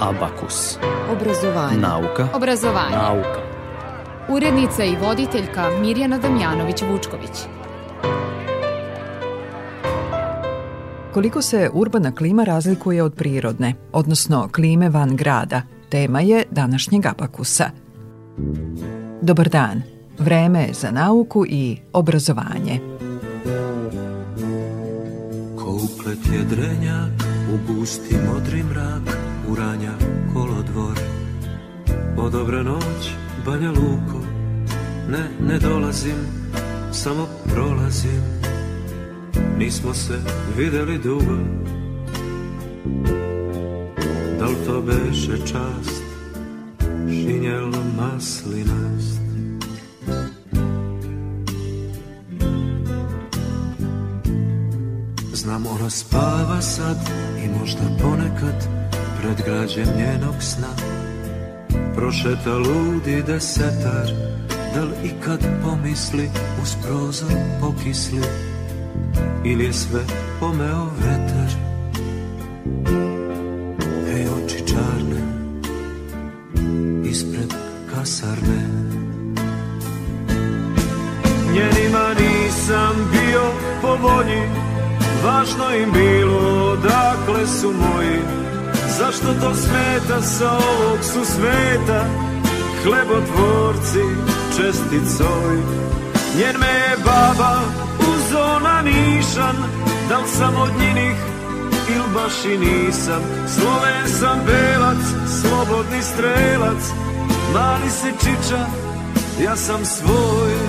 Abakus. Obrazovanje. Nauka. Obrazovanje. Nauka. Urednica i voditeljka Mirjana Damjanović-Vučković. Koliko se urbana klima razlikuje od prirodne, odnosno klime van grada, tema je današnjeg Abakusa. Dobar dan. Vreme je za nauku i obrazovanje. Ko uklet jedrenjak, u gusti modri mrak, uranja kolodvor. O dobra noć, Banja Luko, ne, ne dolazim, samo prolazim. Nismo se videli dugo, da li to beše čast, šinjel maslinast. Znam ona spava sad i možda ponekad pred građem njenog sna. Prošeta ludi desetar, da li ikad pomisli uz prozor pokisli? Ili je sve pomeo vetar? Ej oči čarne, ispred kasarne. Njenima nisam bio po volji Važno im bilo dakle su moji Zašto to smeta sa ovog su sveta Hlebotvorci česticoj. Njen me je baba uzo na nišan Da li sam od njinih il baš i nisam. Sloven sam belac, slobodni strelac Mali se čiča, ja sam svoj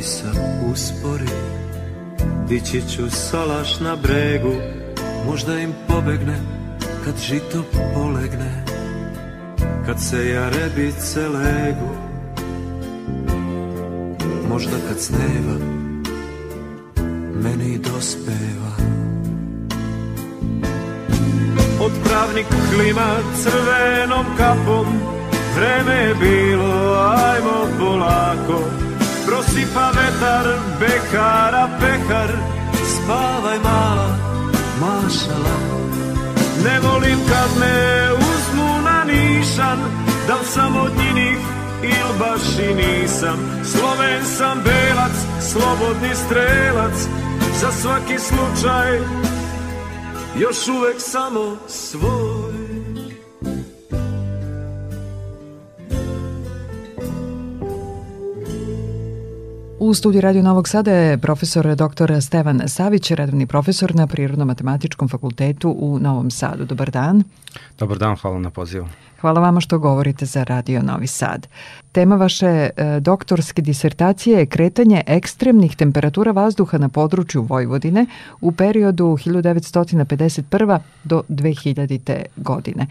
Gde ti se uspori. Dići ću salaš na bregu Možda im pobegne kad žito polegne. Kad se jarebice legu Možda kad sneva Meni dospeva. Otpravnik klima crvenom kapom Vreme je bilo, ajmo polako Prosipa vetar, bekara, pekar Spavaj mala, mašala. Ne volim kad me uzmu na nišan Da li sam od njinih il baš i nisam. Sloven sam belac, slobodni strelac Za svaki slučaj još uvek samo svoj U studiju Radio Novog Sada je profesor dr. Stevan Savić, redovni profesor na Prirodno-matematičkom fakultetu u Novom Sadu. Dobar dan. Dobar dan, hvala na pozivu. Hvala vama što govorite za Radio Novi Sad. Tema vaše e, doktorske disertacije je kretanje ekstremnih temperatura vazduha na području Vojvodine u periodu 1951. do 2000. godine.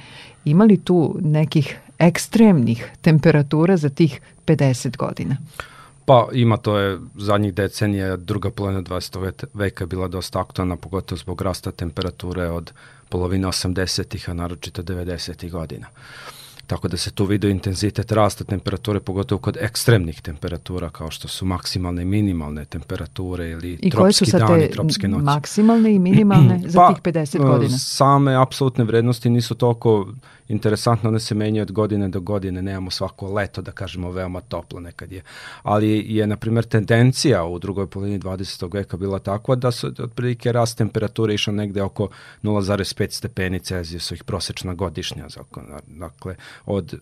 Ima li tu nekih ekstremnih temperatura za tih 50 godina? Pa ima to je zadnjih decenija, druga polovina 20. veka je bila dosta aktualna, pogotovo zbog rasta temperature od polovine 80-ih, a naročito 90-ih godina. Tako da se tu vidi intenzitet rasta temperature, pogotovo kod ekstremnih temperatura, kao što su maksimalne i minimalne temperature ili I tropski koje su dani, te tropske noći. maksimalne i minimalne za Pa, tih 50 godina? Same apsolutne vrednosti nisu toliko interesantne, one se menjaju od godine do godine, nemamo svako leto da kažemo veoma toplo nekad je. Ali je, na primjer, tendencija u drugoj polovini 20. veka bila takva da su otprilike rast temperature išao negde oko 0,5 stepeni Celzijusovih prosečna godišnja. Dakle, od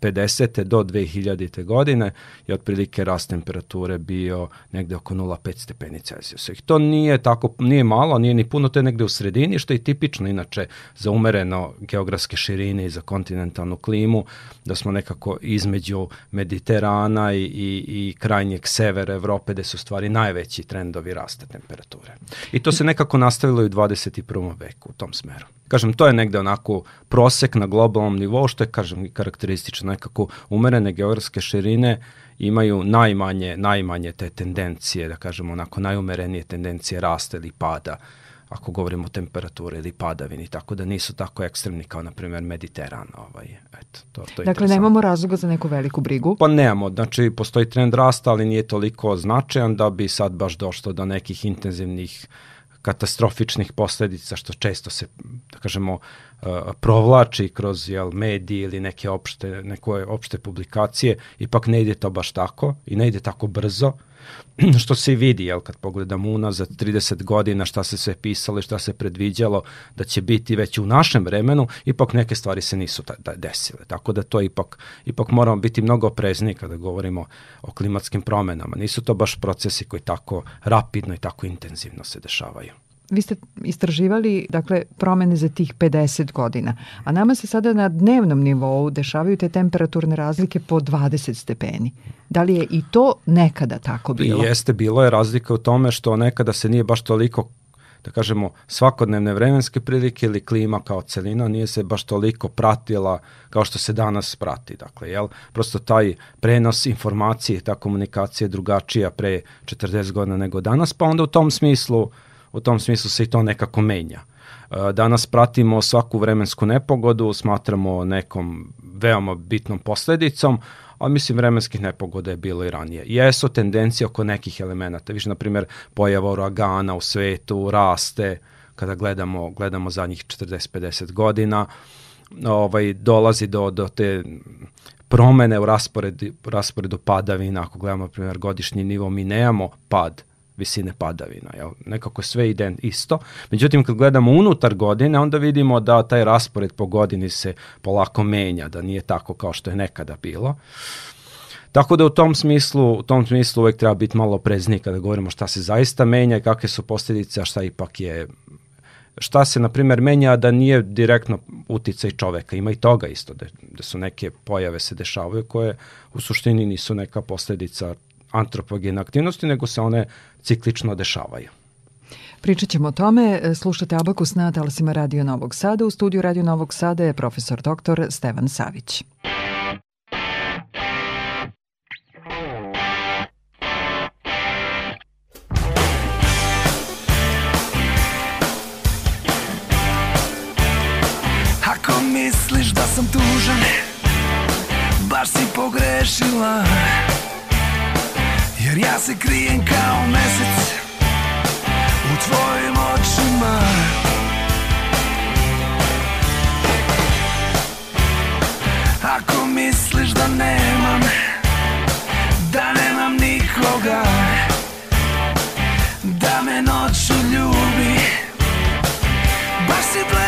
50. do 2000. godine je otprilike rast temperature bio negde oko 0,5 stepeni Celsijusa. To nije tako, nije malo, nije ni puno, to je negde u sredini, što je tipično inače za umereno geografske širine i za kontinentalnu klimu, da smo nekako između Mediterana i, i, i krajnjeg severa Evrope, gde su stvari najveći trendovi rasta temperature. I to se nekako nastavilo i u 21. veku u tom smeru. Kažem, to je negde onako prosek na globalnom nivou, što je, kažem, karakteristično nekako umerene geografske širine imaju najmanje, najmanje te tendencije, da kažemo onako najumerenije tendencije rasta ili pada ako govorimo o temperaturi ili padavini, tako da nisu tako ekstremni kao, na primjer, Mediteran. Ovaj, eto, to, to dakle, nemamo razloga za neku veliku brigu? Pa nemamo, znači postoji trend rasta, ali nije toliko značajan da bi sad baš došlo do nekih intenzivnih katastrofičnih posledica što često se da kažemo uh, provlači kroz jel mediji ili neke opšte neke opšte publikacije ipak ne ide to baš tako i ne ide tako brzo što se vidi, jel, kad pogledamo unazad 30 godina šta se sve pisalo i šta se predviđalo da će biti već u našem vremenu, ipak neke stvari se nisu ta, da desile. Tako da to ipak, ipak moramo biti mnogo oprezni kada govorimo o klimatskim promenama. Nisu to baš procesi koji tako rapidno i tako intenzivno se dešavaju. Vi ste istraživali dakle, promene za tih 50 godina, a nama se sada na dnevnom nivou dešavaju te temperaturne razlike po 20 stepeni. Da li je i to nekada tako bilo? Jeste, bilo je razlika u tome što nekada se nije baš toliko da kažemo, svakodnevne vremenske prilike ili klima kao celina nije se baš toliko pratila kao što se danas prati. Dakle, jel? Prosto taj prenos informacije, ta komunikacija je drugačija pre 40 godina nego danas, pa onda u tom smislu uh, u tom smislu se i to nekako menja. E, danas pratimo svaku vremensku nepogodu, smatramo nekom veoma bitnom posledicom, a mislim vremenskih nepogoda je bilo i ranije. Jesu tendencije oko nekih elemenata, više na primjer pojava uragana u svetu, raste, kada gledamo, gledamo zadnjih 40-50 godina, ovaj, dolazi do, do te promene u rasporedu, rasporedu padavina, ako gledamo, na primjer, godišnji nivo, mi nemamo pad visine padavina. Jel? Nekako sve ide isto. Međutim, kad gledamo unutar godine, onda vidimo da taj raspored po godini se polako menja, da nije tako kao što je nekada bilo. Tako da u tom smislu, u tom smislu uvek treba biti malo prezni kada govorimo šta se zaista menja i kakve su posljedice, a šta ipak je šta se, na primjer, menja da nije direktno uticaj čoveka. Ima i toga isto, da, da su neke pojave se dešavaju koje u suštini nisu neka posledica antropogene aktivnosti, nego se one ciklično dešavaju. Pričat ćemo o tome. Slušate Abakus na talasima Radio Novog Sada. U studiju Radio Novog Sada je profesor dr. Stevan Savić. Ako misliš da sam tužan, baš si pogrešila. Jer ja se krijem kao mesec U tvojim očima. Ako misliš da nemam Da nemam nikoga Da me noću ljubi Baš si blesala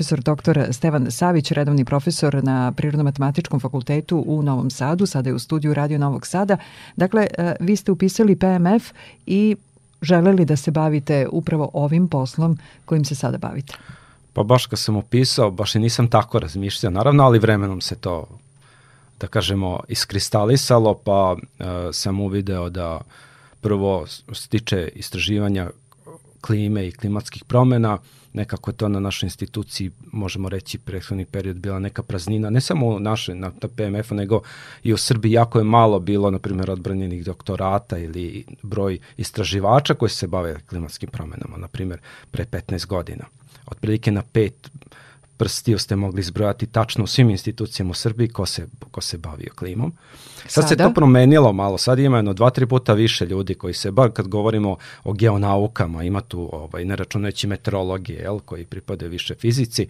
profesor dr. Stevan Savić, redovni profesor na Prirodno-matematičkom fakultetu u Novom Sadu, sada je u studiju Radio Novog Sada. Dakle, e, vi ste upisali PMF i želeli da se bavite upravo ovim poslom kojim se sada bavite. Pa baš kad sam upisao, baš i nisam tako razmišljao, naravno, ali vremenom se to, da kažemo, iskristalisalo, pa uh, sam uvideo da prvo stiče istraživanja klime i klimatskih promena, nekako je to na našoj instituciji, možemo reći, prethodni period bila neka praznina, ne samo u našoj, na PMF-u, nego i u Srbiji jako je malo bilo, na primjer, odbranjenih doktorata ili broj istraživača koji se bave klimatskim promenama, na primjer, pre 15 godina. Otprilike na pet prstiju ste mogli izbrojati tačno u svim institucijama u Srbiji ko se, ko se bavio klimom. Sad Sada? se to promenilo malo, sad ima jedno dva, tri puta više ljudi koji se, bar kad govorimo o geonaukama, ima tu, ovaj, ne računajući meteorologije, jel, koji pripadaju više fizici,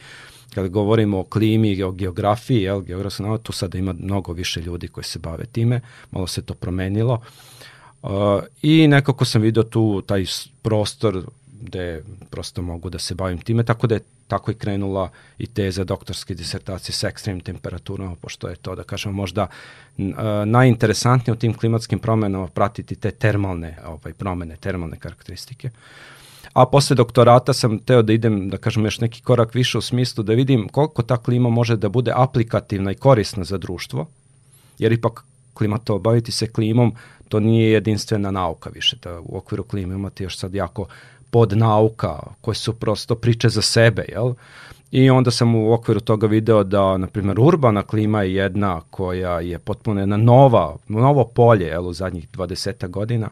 kad govorimo o klimi, o geografiji, jel, geografsko tu sada ima mnogo više ljudi koji se bave time, malo se to promenilo. Uh, I nekako sam video tu taj prostor gde prosto mogu da se bavim time, tako da je tako i krenula i teza doktorske disertacije sa ekstremnim temperaturama, pošto je to, da kažemo, možda najinteresantnije u tim klimatskim promenama pratiti te termalne ovaj, promene, termalne karakteristike. A posle doktorata sam teo da idem, da kažem, još neki korak više u smislu da vidim koliko ta klima može da bude aplikativna i korisna za društvo, jer ipak klimato, baviti se klimom, to nije jedinstvena nauka više, da u okviru klime imate još sad jako pod nauka, koje su prosto priče za sebe, jel? I onda sam u okviru toga video da, na primjer, urbana klima je jedna koja je potpuno jedna nova, novo polje, jel, u zadnjih 20 godina.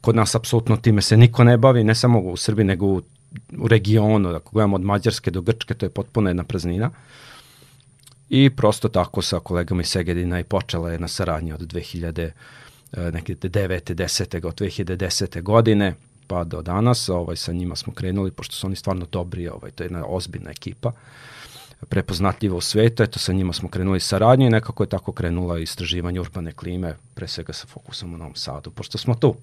Kod nas apsolutno time se niko ne bavi, ne samo u Srbiji, nego u, u regionu, ako gledamo od Mađarske do Grčke, to je potpuno jedna praznina. I prosto tako sa kolegama iz Segedina i počela jedna saradnja od 2000 e, neke 9. 10. od 2010. godine pa do danas, ovaj, sa njima smo krenuli, pošto su oni stvarno dobri, ovaj, to je jedna ozbiljna ekipa, prepoznatljiva u svetu, eto sa njima smo krenuli saradnju i nekako je tako krenula istraživanje urbane klime, pre svega sa fokusom u Novom Sadu, pošto smo tu.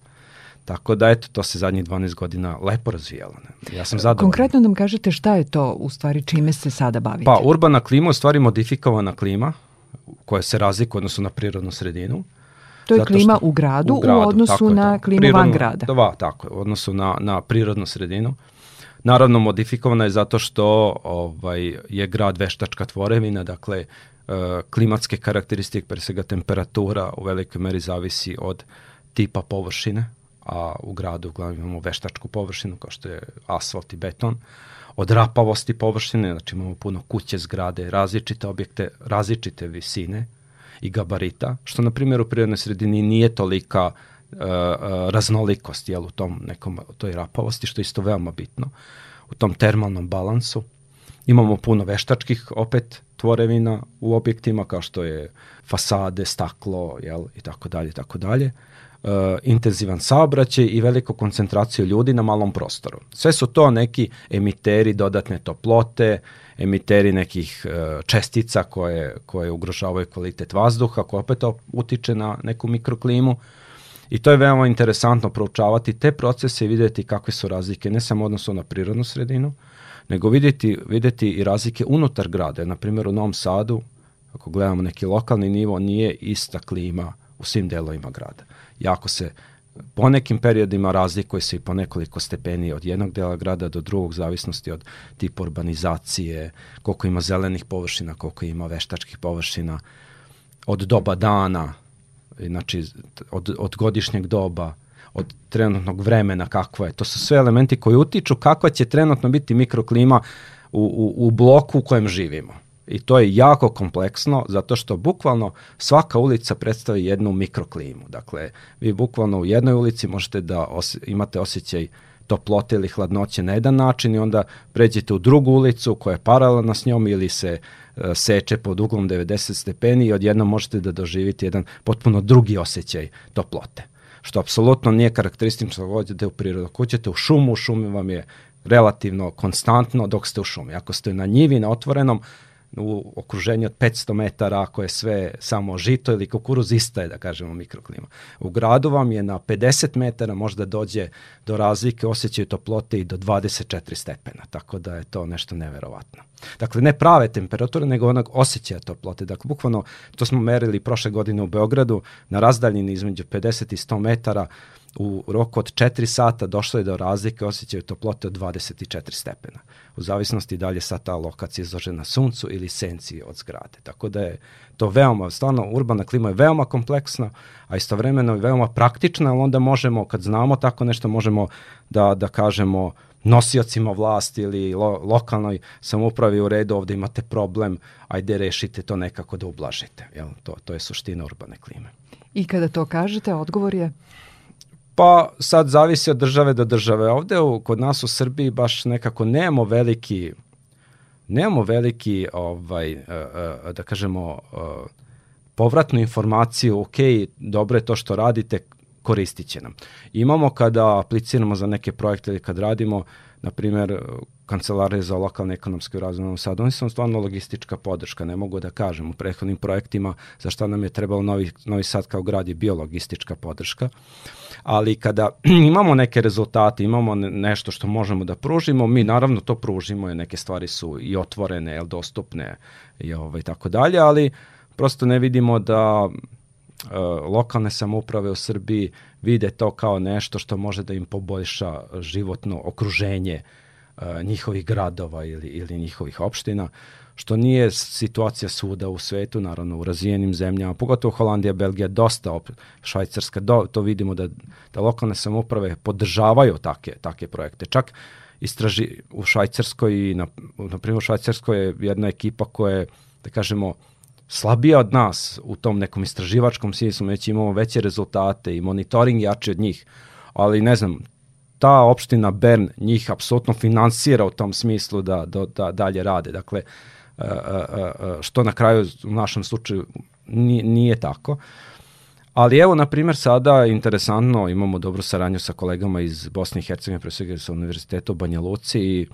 Tako da, eto, to se zadnjih 12 godina lepo razvijalo. Ne? Ja sam zadovoljan. Konkretno nam kažete šta je to, u stvari, čime se sada bavite? Pa, urbana klima je u stvari modifikovana klima, koja se razlikuje odnosno na prirodnu sredinu. To je klima u gradu, u, gradu, u odnosu na klimu prirodno, van grada. Da, tako je, u odnosu na, na prirodnu sredinu. Naravno, modifikovana je zato što ovaj, je grad veštačka tvorevina, dakle, uh, klimatske karakteristike, pre svega temperatura u velikoj meri zavisi od tipa površine, a u gradu uglavnom imamo veštačku površinu kao što je asfalt i beton, od rapavosti površine, znači imamo puno kuće, zgrade, različite objekte, različite visine, i gabarita, što na primjer u prirodnoj sredini nije tolika uh, raznolikost jel, u tom nekom, u toj rapavosti, što je isto veoma bitno, u tom termalnom balansu. Imamo puno veštačkih opet tvorevina u objektima kao što je fasade, staklo jel, i tako dalje i tako dalje. Uh, intenzivan saobraćaj i veliku koncentraciju ljudi na malom prostoru. Sve su to neki emiteri dodatne toplote, emiteri nekih uh, čestica koje, koje ugrožavaju kvalitet vazduha, koje opet utiče na neku mikroklimu. I to je veoma interesantno proučavati te procese i videti kakve su razlike, ne samo odnosu na prirodnu sredinu, nego videti, videti i razlike unutar grada. Na primjer, u Novom Sadu, ako gledamo neki lokalni nivo, nije ista klima u svim delovima grada jako se po nekim periodima razlikuje se i po nekoliko stepeni od jednog dela grada do drugog, zavisnosti od tipa urbanizacije, koliko ima zelenih površina, koliko ima veštačkih površina, od doba dana, znači od, od godišnjeg doba, od trenutnog vremena kakva je. To su sve elementi koji utiču kakva će trenutno biti mikroklima u, u, u bloku u kojem živimo. I to je jako kompleksno zato što bukvalno svaka ulica predstavi jednu mikroklimu. Dakle, vi bukvalno u jednoj ulici možete da os imate osjećaj toplote ili hladnoće na jedan način i onda pređete u drugu ulicu koja je paralelna s njom ili se uh, seče pod uglom 90 stepeni i odjednom možete da doživite jedan potpuno drugi osjećaj toplote. Što apsolutno nije karakteristično da odete u prirodu. Ako uđete u šumu, u šumi vam je relativno konstantno dok ste u šumi. Ako ste na njivi, na otvorenom, u okruženju od 500 metara ako je sve samo žito ili kukuruz ista je da kažemo mikroklima. U gradu vam je na 50 metara možda dođe do razlike osjećaju toplote i do 24 stepena, tako da je to nešto neverovatno. Dakle, ne prave temperature, nego onog osjećaja toplote. Dakle, bukvalno, to smo merili prošle godine u Beogradu, na razdaljini između 50 i 100 metara, u roku od 4 sata došlo je do razlike osjećaju toplote od 24 stepena. U zavisnosti da li je sad ta lokacija izložena suncu ili senci od zgrade. Tako da je to veoma, stvarno urbana klima je veoma kompleksna, a istovremeno je veoma praktična, ali onda možemo, kad znamo tako nešto, možemo da, da kažemo nosiocima vlasti ili lo, lokalnoj samoupravi u redu ovde imate problem, ajde rešite to nekako da ublažite. Jel? To, to je suština urbane klime. I kada to kažete, odgovor je? Pa sad zavisi od države do države. Ovde u, kod nas u Srbiji baš nekako nemamo veliki nemamo veliki ovaj uh, uh, da kažemo uh, povratnu informaciju, ok, dobro je to što radite, koristit će nam. Imamo kada apliciramo za neke projekte ili kad radimo, na primjer, kancelarije za lokalne ekonomske razvoj Sadu, oni su stvarno logistička podrška, ne mogu da kažem, u prethodnim projektima za šta nam je trebalo Novi, Novi Sad kao grad je bio logistička podrška, ali kada imamo neke rezultate, imamo nešto što možemo da pružimo, mi naravno to pružimo, i neke stvari su i otvorene, jel, dostupne i ovaj, tako dalje, ali prosto ne vidimo da e, lokalne samouprave u Srbiji vide to kao nešto što može da im poboljša životno okruženje uh, njihovih gradova ili, ili njihovih opština, što nije situacija svuda u svetu, naravno u razvijenim zemljama, pogotovo Holandija, Belgija, dosta, Švajcarska, do, to vidimo da, da lokalne samouprave podržavaju take, take projekte. Čak istraži u Švajcarskoj na, na primjer u Švajcarskoj je jedna ekipa koja je, da kažemo, slabija od nas u tom nekom istraživačkom smislu, već imamo veće rezultate i monitoring jači od njih, ali ne znam, ta opština Bern njih apsolutno finansira u tom smislu da, da, da dalje rade. Dakle, e, što na kraju u našem slučaju nije, nije tako. Ali evo, na primjer, sada interesantno imamo dobru saradnju sa kolegama iz Bosne i Hercegovine, pre svega sa Univerziteta u Banja Luci i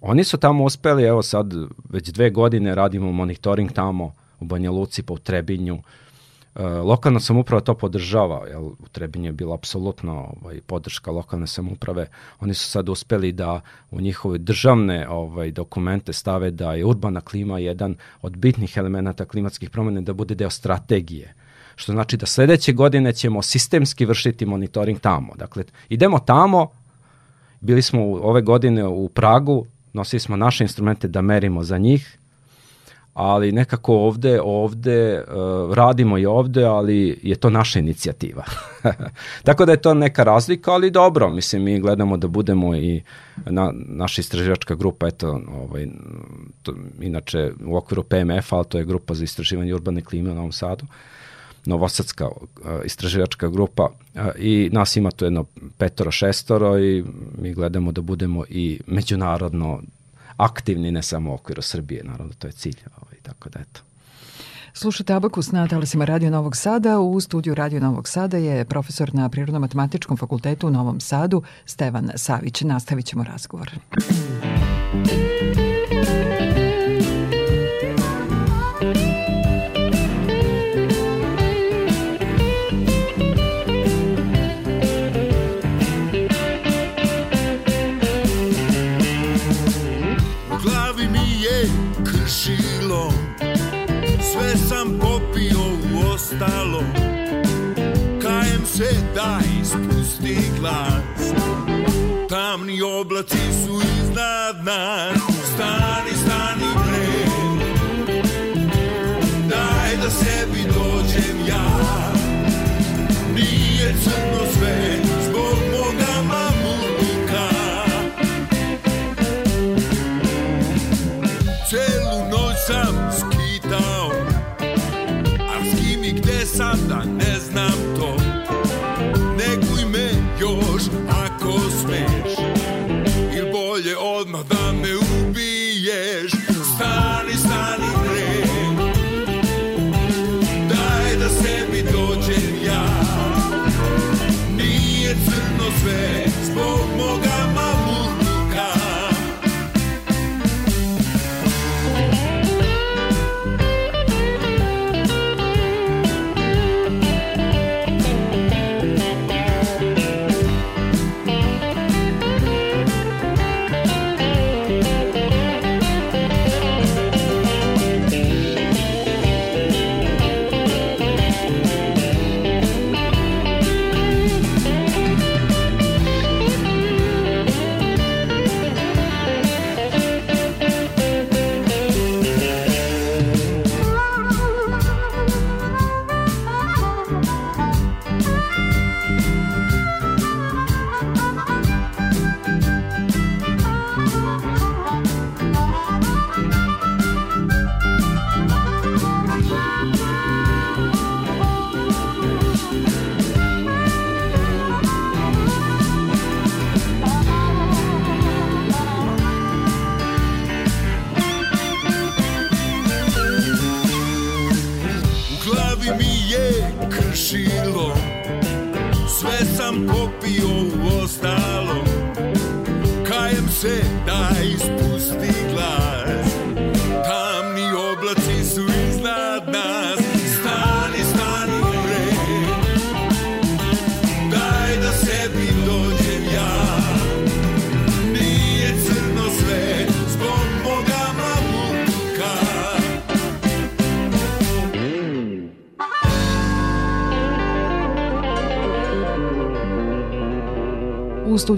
oni su tamo uspeli, evo sad već dve godine radimo monitoring tamo u Banja Luci, pa u Trebinju. E, lokalna samuprava to podržava, jel, u Trebinju je bila apsolutno ovaj, podrška lokalne samuprave. Oni su sad uspeli da u njihove državne ovaj, dokumente stave da je urbana klima jedan od bitnih elemenata klimatskih promene da bude deo strategije što znači da sledeće godine ćemo sistemski vršiti monitoring tamo. Dakle, idemo tamo, bili smo ove godine u Pragu, nosili smo naše instrumente da merimo za njih, ali nekako ovde, ovde uh, radimo i ovde, ali je to naša inicijativa. Tako da je to neka razlika, ali dobro, mislim, mi gledamo da budemo i na, naša istraživačka grupa, eto, ovaj, to, inače u okviru PMF, ali to je grupa za istraživanje urbane klime u Novom Sadu, novosadska uh, istraživačka grupa uh, i nas ima tu jedno petoro, šestoro i mi gledamo da budemo i međunarodno aktivni, ne samo u okviru Srbije, naravno to je cilj, tako da eto. Slušate Abakus na talasima Radio Novog Sada. U studiju Radio Novog Sada je profesor na Prirodno-matematičkom fakultetu u Novom Sadu, Stevan Savić. Nastavit ćemo razgovor. Muzika daj spusti glas Tamni oblaci su iznad nas. Stani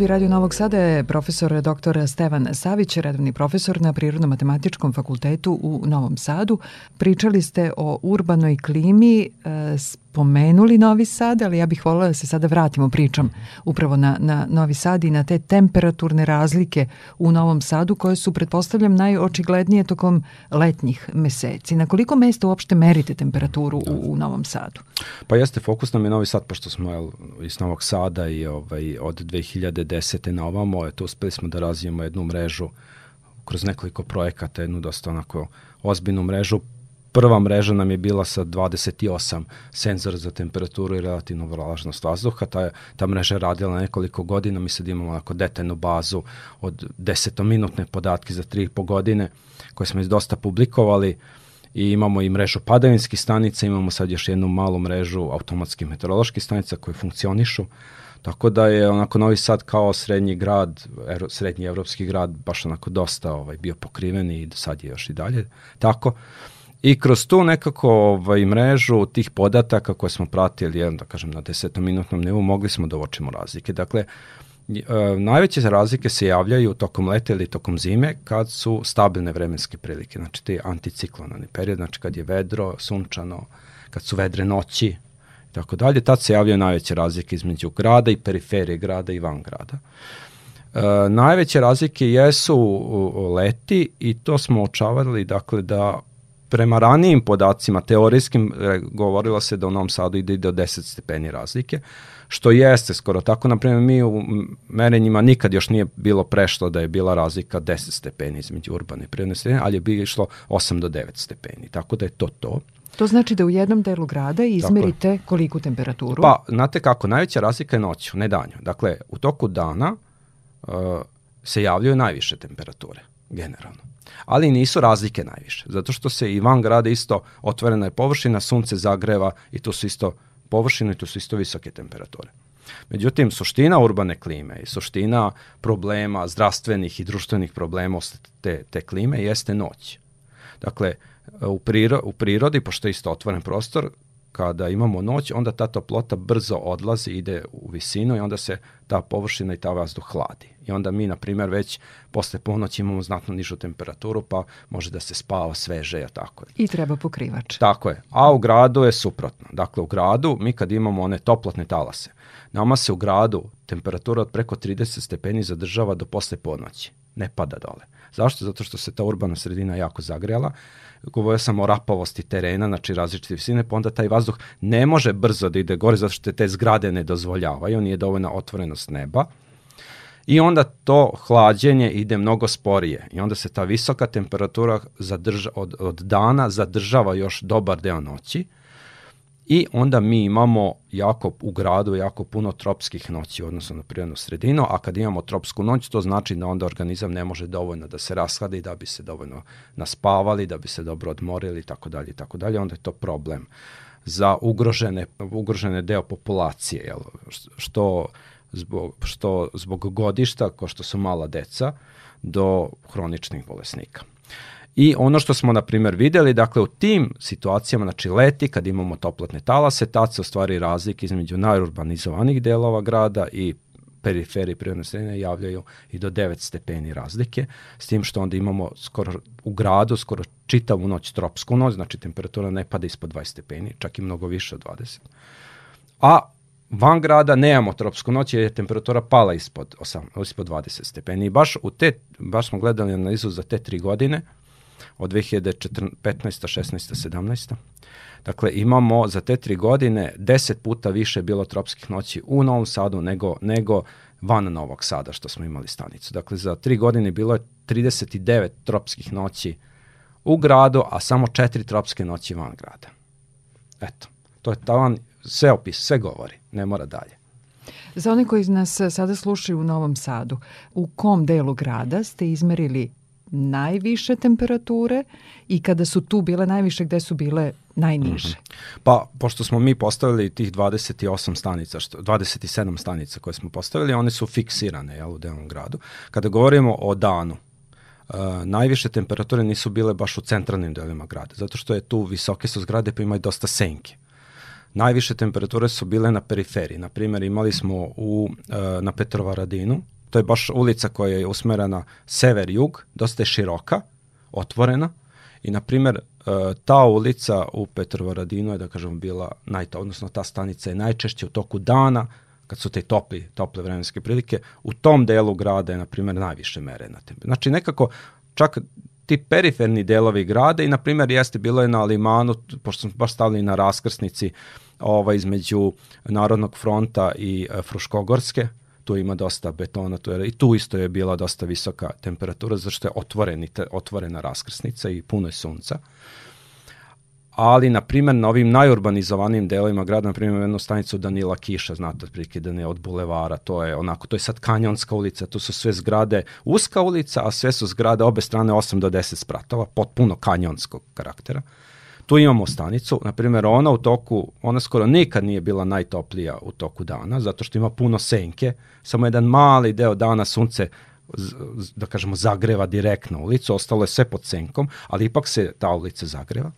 Radio Novog Sada je profesor dr. Stevan Savić, redovni profesor na Prirodno-matematičkom fakultetu u Novom Sadu. Pričali ste o urbanoj klimi, e, spomenuli Novi Sad, ali ja bih voljela da se sada vratimo pričam upravo na, na Novi Sad i na te temperaturne razlike u Novom Sadu koje su, pretpostavljam, najočiglednije tokom letnjih meseci. Na koliko mesta uopšte merite temperaturu u, u Novom Sadu? Pa jeste, fokus nam je Novi Sad, pošto smo jel, iz Novog Sada i ovaj, od 2010. na ovamo, eto, uspeli smo da razvijemo jednu mrežu kroz nekoliko projekata, jednu dosta onako ozbiljnu mrežu. Prva mreža nam je bila sa 28 senzora za temperaturu i relativnu vlažnost vazduha. Ta, ta mreža je radila nekoliko godina, mi sad imamo onako detaljnu bazu od desetominutne podatke za 3,5 godine koje smo dosta publikovali i imamo i mrežu padavinskih stanica, imamo sad još jednu malu mrežu automatskih meteoroloških stanica koje funkcionišu. Tako da je onako Novi Sad kao srednji grad, evro, srednji evropski grad baš onako dosta ovaj, bio pokriven i sad je još i dalje tako. I kroz tu nekako ovaj, mrežu tih podataka koje smo pratili, jedan, da kažem, na desetominutnom nivou, mogli smo da uočimo razlike. Dakle, e, najveće razlike se javljaju tokom leta ili tokom zime kad su stabilne vremenske prilike, znači te anticiklonalni period, znači kad je vedro, sunčano, kad su vedre noći i tako dalje, tad se javljaju najveće razlike između grada i periferije grada i van grada. E, najveće razlike jesu leti i to smo očavali dakle da prema ranijim podacima, teorijskim, e, govorilo se da u Novom Sadu ide do 10 stepeni razlike, što jeste skoro tako. Naprimjer, mi u merenjima nikad još nije bilo prešlo da je bila razlika 10 stepeni između urbane i prirodne sredine, ali je bilo išlo 8 do 9 stepeni, tako da je to to. To znači da u jednom delu grada izmerite koliku temperaturu? Pa, znate kako, najveća razlika je noću, ne danju. Dakle, u toku dana uh, se javljaju najviše temperature, generalno ali nisu razlike najviše, zato što se i van grada isto otvorena je površina, sunce zagreva i tu su isto površine i tu su isto visoke temperature. Međutim, suština urbane klime i suština problema zdravstvenih i društvenih problema te, te klime jeste noć. Dakle, u, priro, u prirodi, pošto je isto otvoren prostor, kada imamo noć, onda ta toplota brzo odlazi, ide u visinu i onda se ta površina i ta vazduh hladi. I onda mi, na primjer, već posle ponoći imamo znatno nižu temperaturu, pa može da se spava sveže, ja tako je. I treba pokrivač. Tako je. A u gradu je suprotno. Dakle, u gradu, mi kad imamo one toplotne talase, nama se u gradu temperatura od preko 30 stepeni zadržava do posle ponoći. Ne pada dole. Zašto? Zato što se ta urbana sredina jako zagrejala govorio sam o rapavosti terena, znači različite visine, pa onda taj vazduh ne može brzo da ide gore zato što te zgrade ne dozvoljavaju, nije dovoljna otvorenost neba. I onda to hlađenje ide mnogo sporije i onda se ta visoka temperatura zadrža, od, od dana zadržava još dobar deo noći I onda mi imamo jako u gradu jako puno tropskih noći u odnosu na prirodnu sredinu, a kad imamo tropsku noć, to znači da onda organizam ne može dovoljno da se rashladi, da bi se dovoljno naspavali, da bi se dobro odmorili i tako dalje i tako dalje, onda je to problem za ugrožene, ugrožene deo populacije, jel, što zbog, što zbog godišta, ko što su mala deca, do hroničnih bolesnika. I ono što smo, na primjer, videli, dakle, u tim situacijama, znači leti, kad imamo toplotne talase, tad se ostvari razlike između najurbanizovanih delova grada i periferije prirodne sredine javljaju i do 9 stepeni razlike, s tim što onda imamo skoro u gradu skoro čitavu noć tropsku noć, znači temperatura ne pada ispod 20 stepeni, čak i mnogo više od 20. A van grada nemamo tropsku noć jer je temperatura pala ispod, 8, ispod 20 stepeni. I baš, u te, baš smo gledali analizu za te tri godine, od 2015. 16. 17. Dakle, imamo za te tri godine 10 puta više bilo tropskih noći u Novom Sadu nego, nego van Novog Sada što smo imali stanicu. Dakle, za tri godine bilo je 39 tropskih noći u gradu, a samo četiri tropske noći van grada. Eto, to je tavan, sve opis, sve govori, ne mora dalje. Za one koji nas sada slušaju u Novom Sadu, u kom delu grada ste izmerili najviše temperature i kada su tu bile najviše, gde su bile najniže? Mm -hmm. Pa, pošto smo mi postavili tih 28 stanica, što, 27 stanica koje smo postavili, one su fiksirane jel, u delom gradu. Kada govorimo o danu, Uh, najviše temperature nisu bile baš u centralnim delima grada, zato što je tu visoke su zgrade pa imaju dosta senke. Najviše temperature su bile na periferiji. Na primjer, imali smo u, uh, na Petrovaradinu, to je baš ulica koja je usmerena sever-jug, dosta je široka, otvorena i, na primjer, uh, ta ulica u Petrovaradinu je, da kažemo, bila, najto, odnosno ta stanica je najčešće u toku dana, kad su te topli, tople vremenske prilike, u tom delu grada je, na primjer, najviše mere na. Znači, nekako, čak ti periferni delovi grada i, na primjer, jeste bilo je na Limanu, pošto smo baš stavili na raskrsnici ovaj, između Narodnog fronta i e, Fruškogorske, tu ima dosta betona, tu je, i tu isto je bila dosta visoka temperatura, zašto je otvoreni, te, otvorena raskrsnica i puno je sunca. Ali, na primjer, na ovim najurbanizovanijim delovima grada, na primjer, jednu stanicu Danila Kiša, znate, otprilike da ne od bulevara, to je onako, to je sad kanjonska ulica, tu su sve zgrade, uska ulica, a sve su zgrade obe strane 8 do 10 spratova, potpuno kanjonskog karaktera. Tu imamo stanicu, na primjer ona u toku, ona skoro nikad nije bila najtoplija u toku dana, zato što ima puno senke, samo jedan mali deo dana sunce da kažemo zagreva direktno ulicu, ostalo je sve pod senkom, ali ipak se ta ulica zagreva.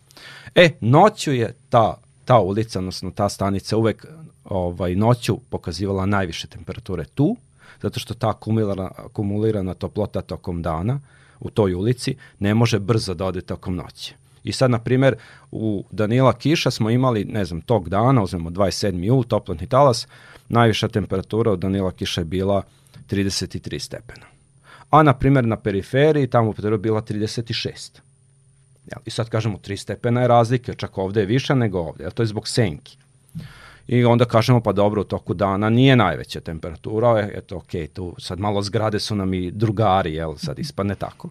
E, noću je ta, ta ulica, odnosno ta stanica uvek ovaj, noću pokazivala najviše temperature tu, zato što ta akumulirana, akumulirana toplota tokom dana u toj ulici ne može brzo da ode tokom noći. I sad, na primer, u Danila Kiša smo imali, ne znam, tog dana, uzmemo 27. jul, toplotni talas, najviša temperatura u Danila Kiša je bila 33 stepena. A, na primer, na periferiji tamo Peteru bila 36. Ja, I sad kažemo 3 stepena je razlike, čak ovde je više nego ovde, a to je zbog senki. I onda kažemo pa dobro u toku dana nije najveća temperatura, eto ok, tu sad malo zgrade su nam i drugari, jel, sad ispadne tako.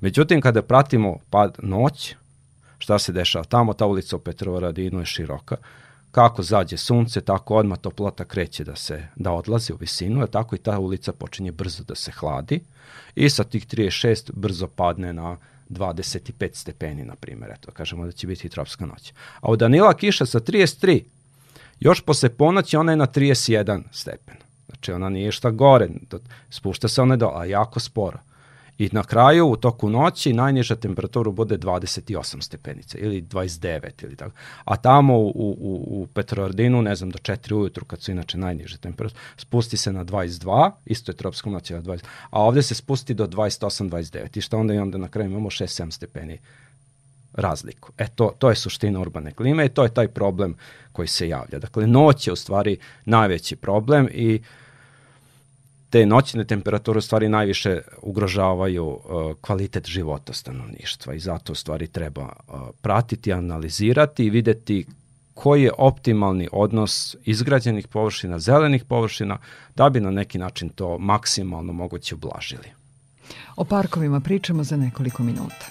Međutim, kada pratimo pad noć, šta se dešava tamo, ta ulica u Petrovaradinu je široka, kako zađe sunce, tako odmah toplota kreće da se da odlazi u visinu, a tako i ta ulica počinje brzo da se hladi i sa tih 36 brzo padne na 25 stepeni, na primjer, eto, kažemo da će biti tropska noć. A u Danila kiša sa 33, još posle ponoći ona je na 31 stepen. Znači ona nije šta gore, spušta se ona do, a jako sporo. I na kraju, u toku noći, najniža temperatura bude 28 stepenica ili 29 ili tako. A tamo u, u, u Petroardinu, ne znam, do 4 ujutru, kad su inače najniže temperature, spusti se na 22, isto je tropskom noći na 20, a ovde se spusti do 28-29. I šta onda i onda na kraju imamo 6-7 stepeni razliku. E to, to je suština urbane klime i to je taj problem koji se javlja. Dakle, noć je u stvari najveći problem i uh, te noćne temperature u stvari najviše ugrožavaju uh, kvalitet života stanovništva i zato u stvari treba uh, pratiti, analizirati i videti koji je optimalni odnos izgrađenih površina, zelenih površina, da bi na neki način to maksimalno moguće ublažili. O parkovima pričamo za nekoliko minuta.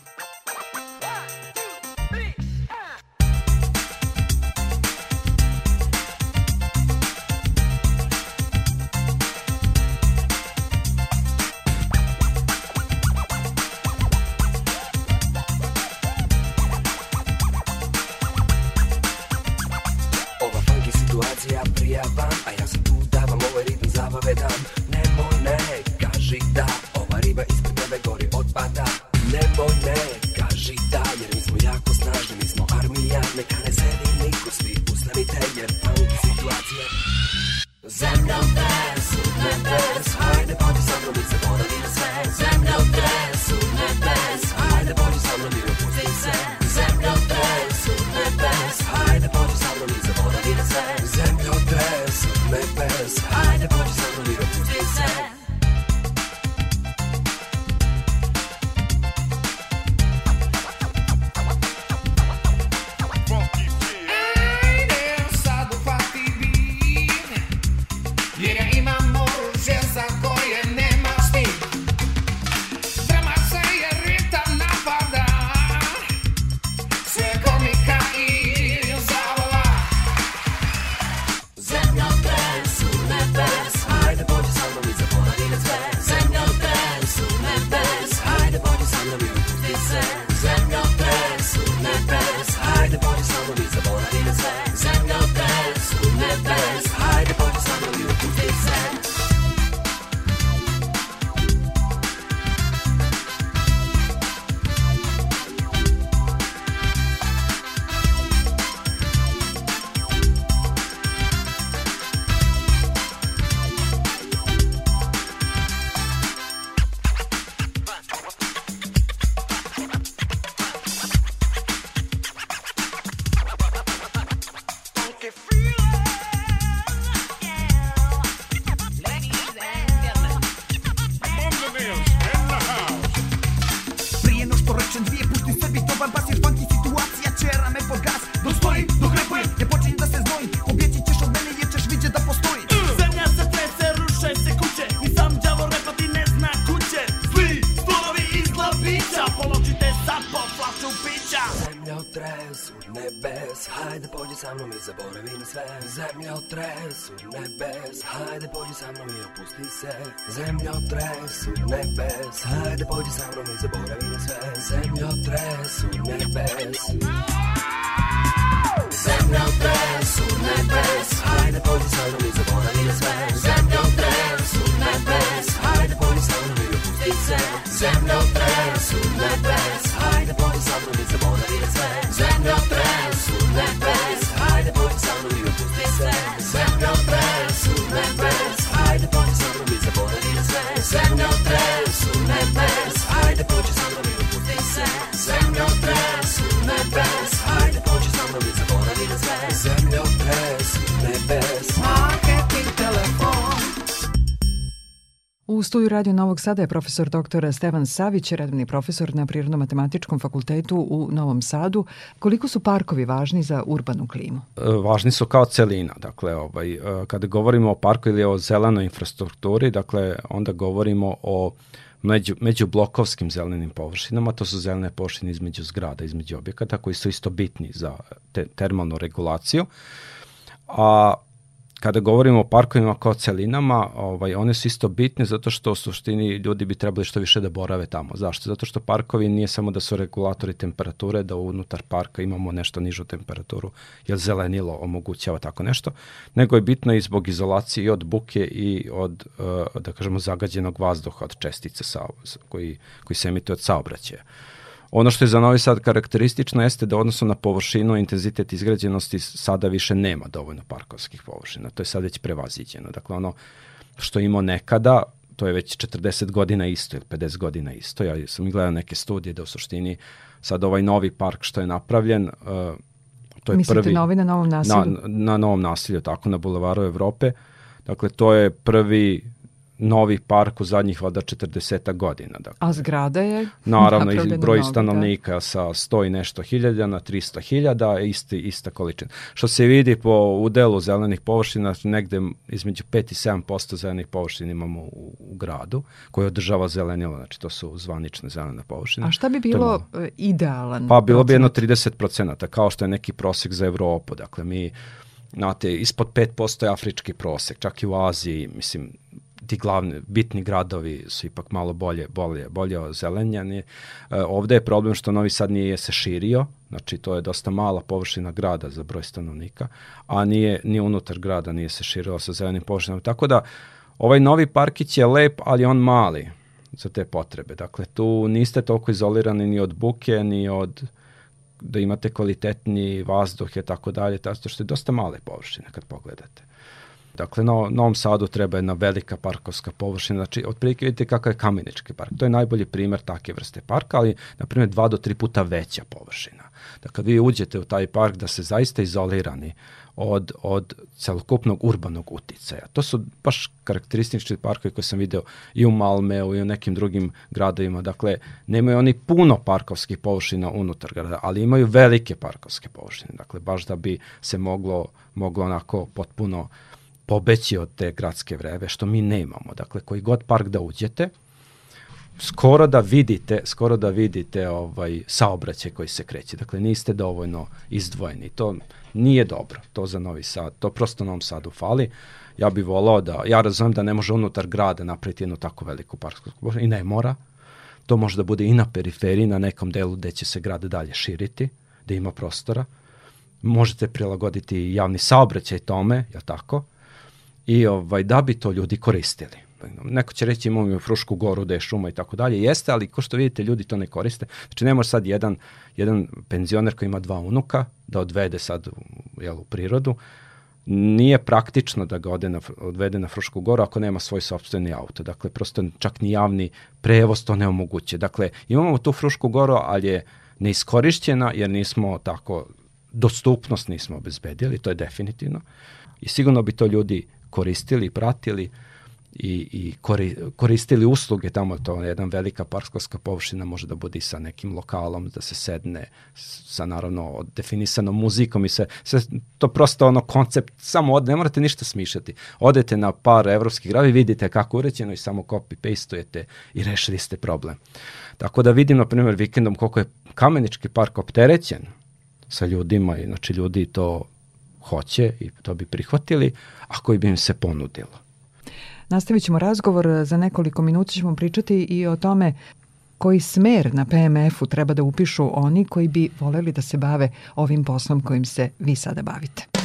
U tresu nebes Hajde pođi sa mnom i zaboravi na sve. Zemlja u tresu nebes Hajde pođi sa mnom i opusti se. Zemlja u tresu nebes Hajde pođi sa mnom i zaboravi na sve. Zemlja u tresu nebes. Zemlja u tresu nebes Hajde pođi sa mnom i zaboravi na sve. Zemlja u tresu nebes Hajde pođi sa mnom i opusti se. Zemlja u tresu nebes Hajde pođi sa mnom i zaboravi na sve dance, and the dance, who let dance, hide the boys, Studiju Radio Novog Sada je profesor dr. Stevan Savić, redovni profesor na Prirodno-matematičkom fakultetu u Novom Sadu. Koliko su parkovi važni za urbanu klimu? E, važni su kao celina. Dakle, ovaj, e, kada govorimo o parku ili o zelenoj infrastrukturi, dakle, onda govorimo o među, međublokovskim zelenim površinama, to su zelene površine između zgrada, između objekata, koji su isto bitni za te, termalnu regulaciju. A kada govorimo o parkovima kao celinama, ovaj, one su isto bitne zato što u suštini ljudi bi trebali što više da borave tamo. Zašto? Zato što parkovi nije samo da su regulatori temperature, da unutar parka imamo nešto nižu temperaturu, jer zelenilo omogućava tako nešto, nego je bitno i zbog izolacije i od buke i od, uh, da kažemo, zagađenog vazduha od čestice sa, koji, koji se emituje od saobraćaja. Ono što je za Novi Sad karakteristično jeste da odnosno na površinu intenzitet izgrađenosti sada više nema dovoljno parkovskih površina. To je sad već prevaziđeno. Dakle, ono što imao nekada, to je već 40 godina isto ili 50 godina isto. Ja sam gledao neke studije da u suštini sad ovaj novi park što je napravljen, uh, to je Mislite prvi... novi na novom nasilju? Na, na novom nasilju, tako, na Bulevaru Evrope. Dakle, to je prvi novi park u zadnjih vada 40 godina. Dakle. A zgrada je Naravno, i broj novi, stanovnika sa 100 i nešto hiljada na 300 hiljada, isti, ista količina. Što se vidi po udelu zelenih površina, negde između 5 i 7% zelenih površina imamo u, u gradu, koje održava zelenilo, znači to su zvanične zelene površine. Da. A šta bi bilo malo. e, idealan? Pa bilo bi jedno procenat? 30 procenata, kao što je neki prosek za Evropu. Dakle, mi, znate, ispod 5% je afrički prosek, čak i u Aziji, mislim, ti glavni, bitni gradovi su ipak malo bolje, bolje, bolje ozelenjani. E, ovde je problem što Novi Sad nije se širio, znači to je dosta mala površina grada za broj stanovnika, a nije, nije unutar grada, nije se širilo sa zelenim površinama. Tako da, ovaj novi parkić je lep, ali on mali za te potrebe. Dakle, tu niste toliko izolirani ni od buke, ni od da imate kvalitetni vazduh i tako dalje, tako što je dosta male površine kad pogledate. Dakle, na Novom Sadu treba jedna velika parkovska površina, znači otprilike vidite kakav je Kamenički park. To je najbolji primer take vrste parka, ali na primjer dva do tri puta veća površina. Da kad vi uđete u taj park da se zaista izolirani od, od celokupnog urbanog uticaja. To su baš karakteristični parkovi koje sam video i u Malmeu i u nekim drugim gradovima. Dakle, nemaju oni puno parkovskih površina unutar grada, ali imaju velike parkovske površine. Dakle, baš da bi se moglo, moglo onako potpuno pobeći od te gradske vreve, što mi nemamo. Dakle, koji god park da uđete, skoro da vidite, skoro da vidite ovaj saobraćaj koji se kreće. Dakle, niste dovoljno izdvojeni. To nije dobro, to za Novi Sad. To prosto Novom Sadu fali. Ja bih volao da, ja razumem da ne može unutar grada napraviti jednu tako veliku površinu i ne mora. To može da bude i na periferiji, na nekom delu gde će se grad dalje širiti, da ima prostora. Možete prilagoditi javni saobraćaj tome, je tako? I ovaj, da bi to ljudi koristili. Neko će reći imamo Frušku goru da je šuma i tako dalje. Jeste, ali ko što vidite ljudi to ne koriste. Znači ne može sad jedan, jedan penzioner koji ima dva unuka da odvede sad jel, u prirodu. Nije praktično da ga ode na, odvede na Frušku goru ako nema svoj sobstveni auto. Dakle, prosto čak ni javni prevoz to ne omoguće. Dakle, imamo tu Frušku goru, ali je neiskorišćena jer nismo tako, dostupnost nismo obezbedili, to je definitivno. I sigurno bi to ljudi koristili, pratili i, i kori, koristili usluge tamo, to je jedna velika parkovska površina, može da bude i sa nekim lokalom, da se sedne sa naravno definisanom muzikom i sve, sve to prosto ono koncept, samo od, ne morate ništa smišljati. Odete na par evropskih gravi, vidite kako uređeno i samo copy-pastujete i rešili ste problem. Tako da vidim, na primjer, vikendom koliko je Kamenički park opterećen sa ljudima i znači ljudi to hoće i to bi prihvatili ako bi im se ponudilo. Nastavit ćemo razgovor, za nekoliko minuta ćemo pričati i o tome koji smer na PMF-u treba da upišu oni koji bi voleli da se bave ovim poslom kojim se vi sada bavite.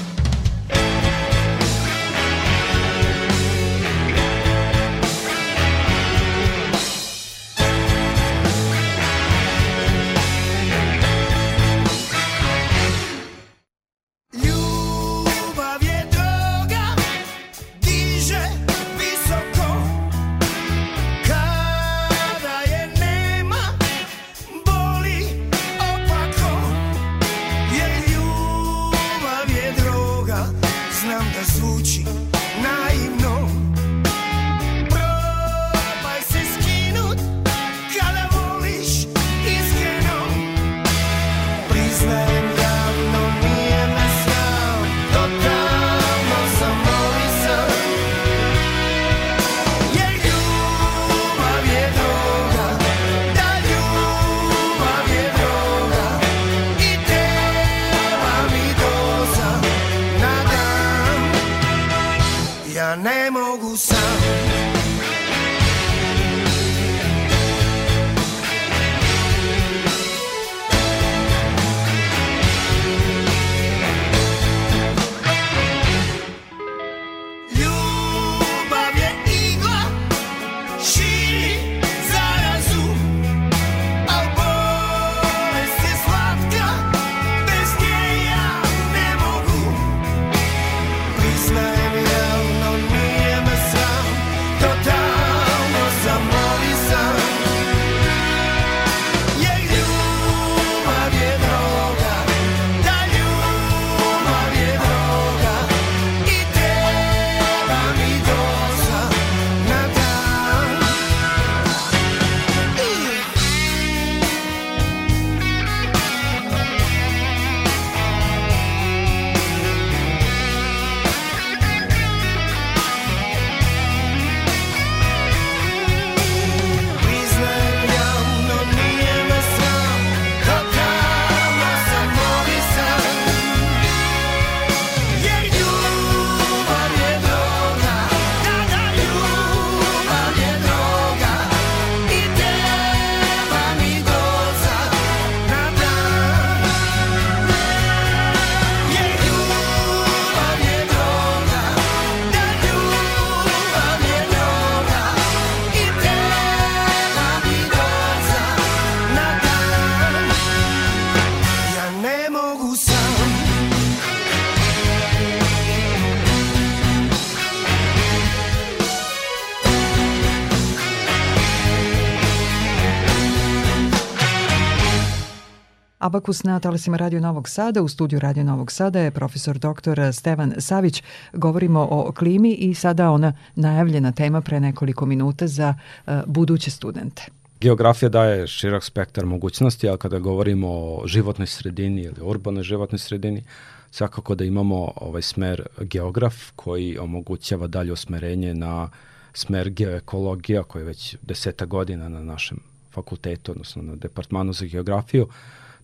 Abakus na talasima Radio Novog Sada. U studiju Radio Novog Sada je profesor dr. Stevan Savić. Govorimo o klimi i sada ona najavljena tema pre nekoliko minuta za uh, buduće studente. Geografija daje širok spektar mogućnosti, ali kada govorimo o životnoj sredini ili urbanoj životnoj sredini, svakako da imamo ovaj smer geograf koji omogućava dalje usmerenje na smer geoekologija koji je već deseta godina na našem fakultetu, odnosno na departmanu za geografiju.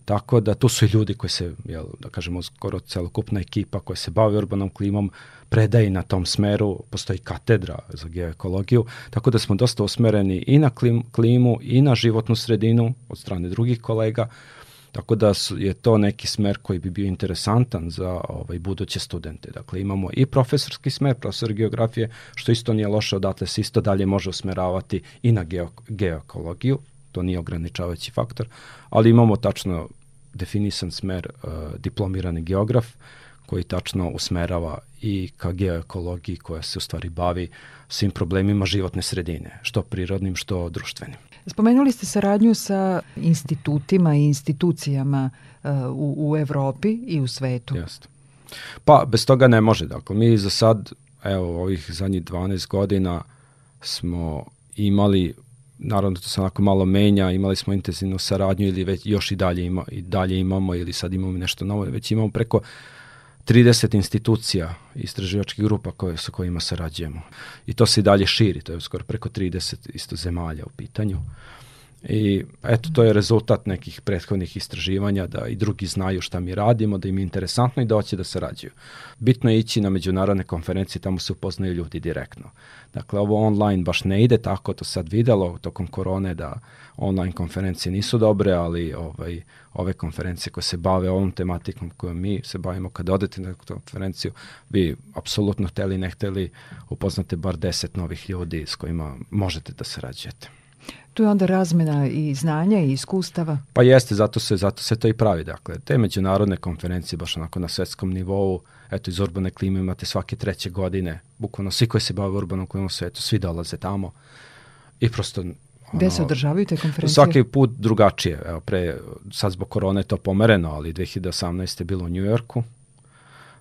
Tako da tu su i ljudi koji se, jel, da kažemo, skoro celokupna ekipa koja se bavi urbanom klimom, predaje na tom smeru, postoji katedra za geoekologiju, tako da smo dosta usmereni i na klim, klimu i na životnu sredinu od strane drugih kolega, tako da su, je to neki smer koji bi bio interesantan za ovaj, buduće studente. Dakle, imamo i profesorski smer, profesor geografije, što isto nije loše, odatle se isto dalje može usmeravati i na geo, geoekologiju, to nije ograničavajući faktor, ali imamo tačno definisan smer uh, diplomirani geograf koji tačno usmerava i ka geoekologiji koja se u stvari bavi svim problemima životne sredine, što prirodnim, što društvenim. Spomenuli ste saradnju sa institutima i institucijama uh, u, u Evropi i u svetu. Jeste. Pa, bez toga ne može. Dakle, mi za sad, evo, ovih zadnjih 12 godina smo imali naravno to se onako malo menja, imali smo intenzivnu saradnju ili već još i dalje, ima, i dalje imamo ili sad imamo nešto novo, već imamo preko 30 institucija istraživačkih grupa koje, sa kojima sarađujemo. I to se i dalje širi, to je skoro preko 30 isto zemalja u pitanju. I eto, to je rezultat nekih prethodnih istraživanja da i drugi znaju šta mi radimo, da im je interesantno i da hoće da sarađuju. Bitno je ići na međunarodne konferencije, tamo se upoznaju ljudi direktno. Dakle, ovo online baš ne ide tako, to sad videlo tokom korone da online konferencije nisu dobre, ali ovaj, ove konferencije koje se bave ovom tematikom kojom mi se bavimo, kada odete na konferenciju, vi apsolutno hteli, ne hteli, upoznate bar deset novih ljudi s kojima možete da sarađujete. Tu je onda razmena i znanja i iskustava. Pa jeste, zato se, zato se to i pravi. Dakle, te međunarodne konferencije, baš onako na svetskom nivou, eto iz urbane klime imate svake treće godine, bukvalno svi koji se bave urbanom klimom u svetu, svi dolaze tamo i prosto ono, Gde se održavaju te konferencije? Svaki put drugačije. Evo, pre, sad zbog korone je to pomereno, ali 2018. je bilo u Njujorku,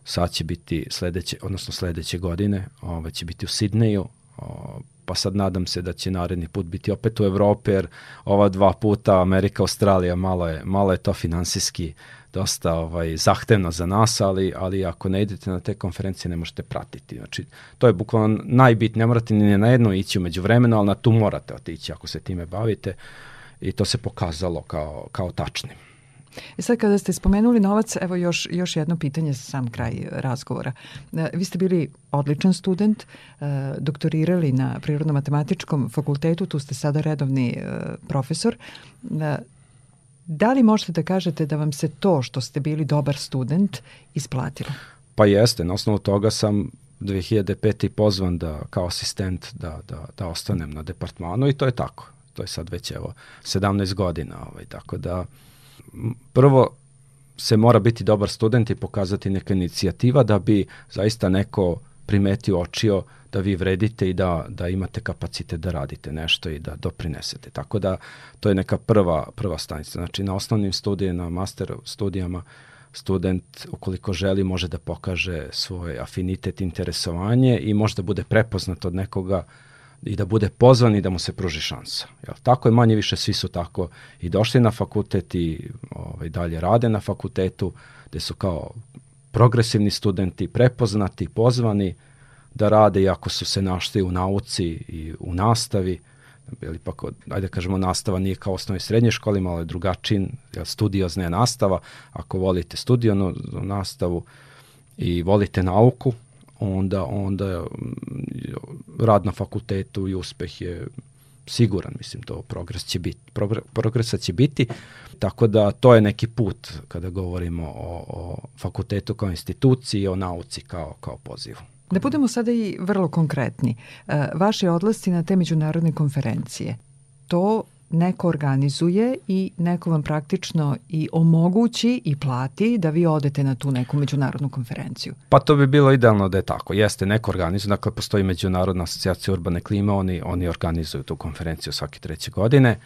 sad će biti sledeće, odnosno sledeće godine, ove, će biti u Sidneju, o, pa sad nadam se da će naredni put biti opet u Evropi, jer ova dva puta Amerika, Australija, malo je, malo je to finansijski dosta ovaj, zahtevno za nas, ali, ali ako ne idete na te konferencije ne možete pratiti. Znači, to je bukvalno najbitnije, ne morate ni na jedno ići umeđu vremena, ali na tu morate otići ako se time bavite i to se pokazalo kao, kao tačnim. I sad kada ste spomenuli novac, evo još, još jedno pitanje za sam kraj razgovora. E, vi ste bili odličan student, e, doktorirali na Prirodno-matematičkom fakultetu, tu ste sada redovni e, profesor. Da li možete da kažete da vam se to što ste bili dobar student isplatilo? Pa jeste, na osnovu toga sam 2005. pozvan da kao asistent da, da, da ostanem na departmanu i to je tako. To je sad već evo 17 godina, ovaj, tako da prvo se mora biti dobar student i pokazati neka inicijativa da bi zaista neko primetio, očio da vi vredite i da, da imate kapacitet da radite nešto i da doprinesete. Tako da to je neka prva, prva stanica. Znači na osnovnim studijama, na master studijama, student ukoliko želi može da pokaže svoj afinitet, interesovanje i može da bude prepoznat od nekoga i da bude pozvan i da mu se pruži šansa. Jel? Tako je manje više, svi su tako i došli na fakultet i ovaj, dalje rade na fakultetu, gde su kao progresivni studenti prepoznati, pozvani da rade iako su se našli u nauci i u nastavi, ili pa, ajde kažemo, nastava nije kao osnovne srednje škole, malo je drugačiji, studiozna je nastava, ako volite studionu nastavu i volite nauku, onda, onda mm, rad na fakultetu i uspeh je siguran, mislim, to progres će biti, progresa će biti, tako da to je neki put kada govorimo o, o fakultetu kao instituciji o nauci kao, kao pozivu. Da budemo sada i vrlo konkretni. E, vaši odlasci na te međunarodne konferencije, to neko organizuje i neko vam praktično i omogući i plati da vi odete na tu neku međunarodnu konferenciju. Pa to bi bilo idealno da je tako. Jeste, neko organizuje, dakle postoji Međunarodna asocijacija urbane klime, oni, oni organizuju tu konferenciju svake treće godine,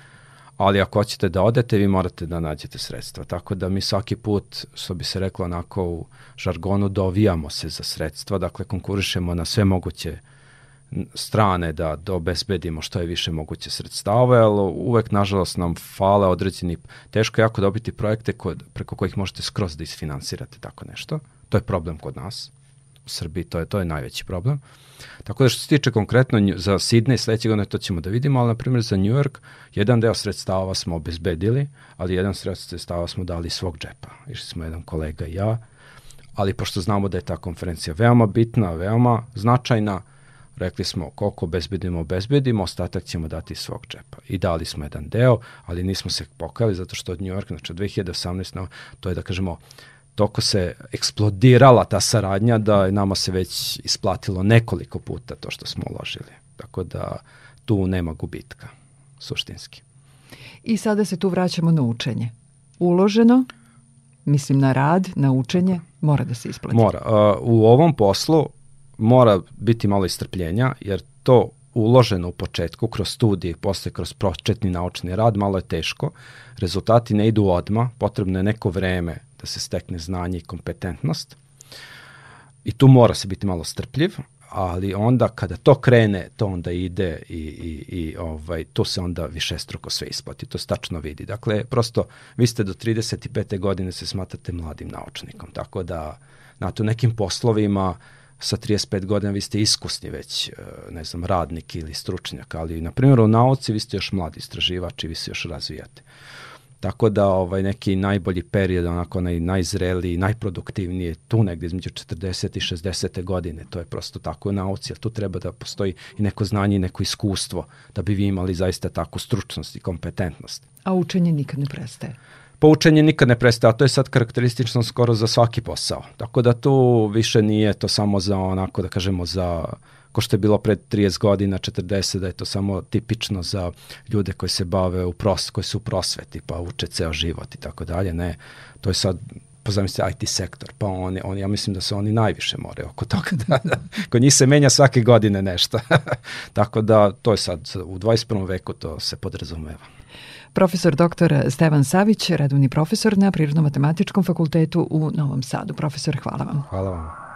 ali ako hoćete da odete, vi morate da nađete sredstva. Tako da mi svaki put, što bi se reklo onako u žargonu, dovijamo se za sredstva, dakle konkurišemo na sve moguće strane da, da obezbedimo što je više moguće sredstava, ali uvek, nažalost, nam fale određeni, teško je jako dobiti projekte kod, preko kojih možete skroz da isfinansirate tako nešto. To je problem kod nas. U Srbiji to je, to je najveći problem. Tako da što se tiče konkretno za Sydney sledećeg godine to ćemo da vidimo, ali na primjer za New York jedan deo sredstava smo obezbedili, ali jedan sredstava smo dali svog džepa. Išli smo jedan kolega i ja, ali pošto znamo da je ta konferencija veoma bitna, veoma značajna, Rekli smo koliko obezbedimo, obezbedimo, ostatak ćemo dati iz svog džepa. I dali smo jedan deo, ali nismo se pokali zato što od New Yorka, znači od 2018. to je da kažemo toko se eksplodirala ta saradnja da je nama se već isplatilo nekoliko puta to što smo uložili. Tako da tu nema gubitka, suštinski. I sada se tu vraćamo na učenje. Uloženo, mislim na rad, na učenje, mora da se isplati. Mora. U ovom poslu mora biti malo istrpljenja, jer to uloženo u početku, kroz studije posle kroz početni naučni rad, malo je teško. Rezultati ne idu odma, potrebno je neko vreme da se stekne znanje i kompetentnost. I tu mora se biti malo strpljiv, ali onda kada to krene, to onda ide i, i, i ovaj, to se onda više struko sve isplati, to se tačno vidi. Dakle, prosto, vi ste do 35. godine se smatrate mladim naučnikom, tako da na to nekim poslovima sa 35 godina vi ste iskusni već, e, ne znam, radnik ili stručnjak, ali na primjer u nauci vi ste još mladi istraživač i vi se još razvijate. Tako da ovaj neki najbolji period, onako onaj najzreliji, najproduktivniji tu negde između 40 i 60. godine. To je prosto tako u nauci, jer tu treba da postoji i neko znanje i neko iskustvo da bi vi imali zaista takvu stručnost i kompetentnost. A učenje nikad ne prestaje. Poučenje nikad ne prestaje, a to je sad karakteristično skoro za svaki posao. Tako da tu više nije to samo za onako da kažemo za ko što je bilo pred 30 godina, 40, da je to samo tipično za ljude koji se bave u pros, koji su u prosveti, pa uče ceo život i tako dalje. Ne, to je sad pa zamislite IT sektor, pa oni, oni, ja mislim da se oni najviše more oko toga, da, da. kod njih se menja svake godine nešto. Tako da to je sad, u 21. veku to se podrazumeva. Profesor dr. Stevan Savić, redovni profesor na Prirodno-matematičkom fakultetu u Novom Sadu. Profesor, hvala vam. Hvala vam.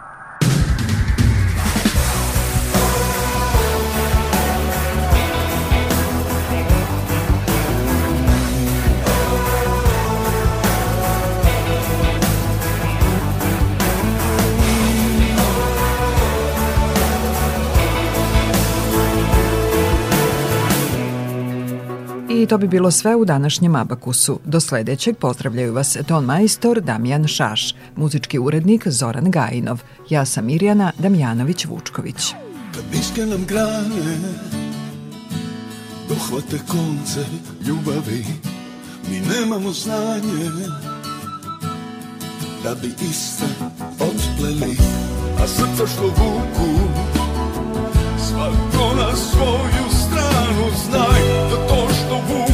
I to bi bilo sve u današnjem Abakusu. Do sledećeg pozdravljaju vas ton majstor Damjan Šaš, muzički urednik Zoran Gajinov. Ja sam Mirjana Damjanović-Vučković. Kad niske nam grane Dohvate konce ljubavi Mi nemamo znanje Da bi iste otpleli A srca što vuku Svako na svoju stranu Znaj da to što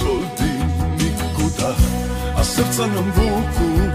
To nas vodi nikuda A srca nam vuku. Svako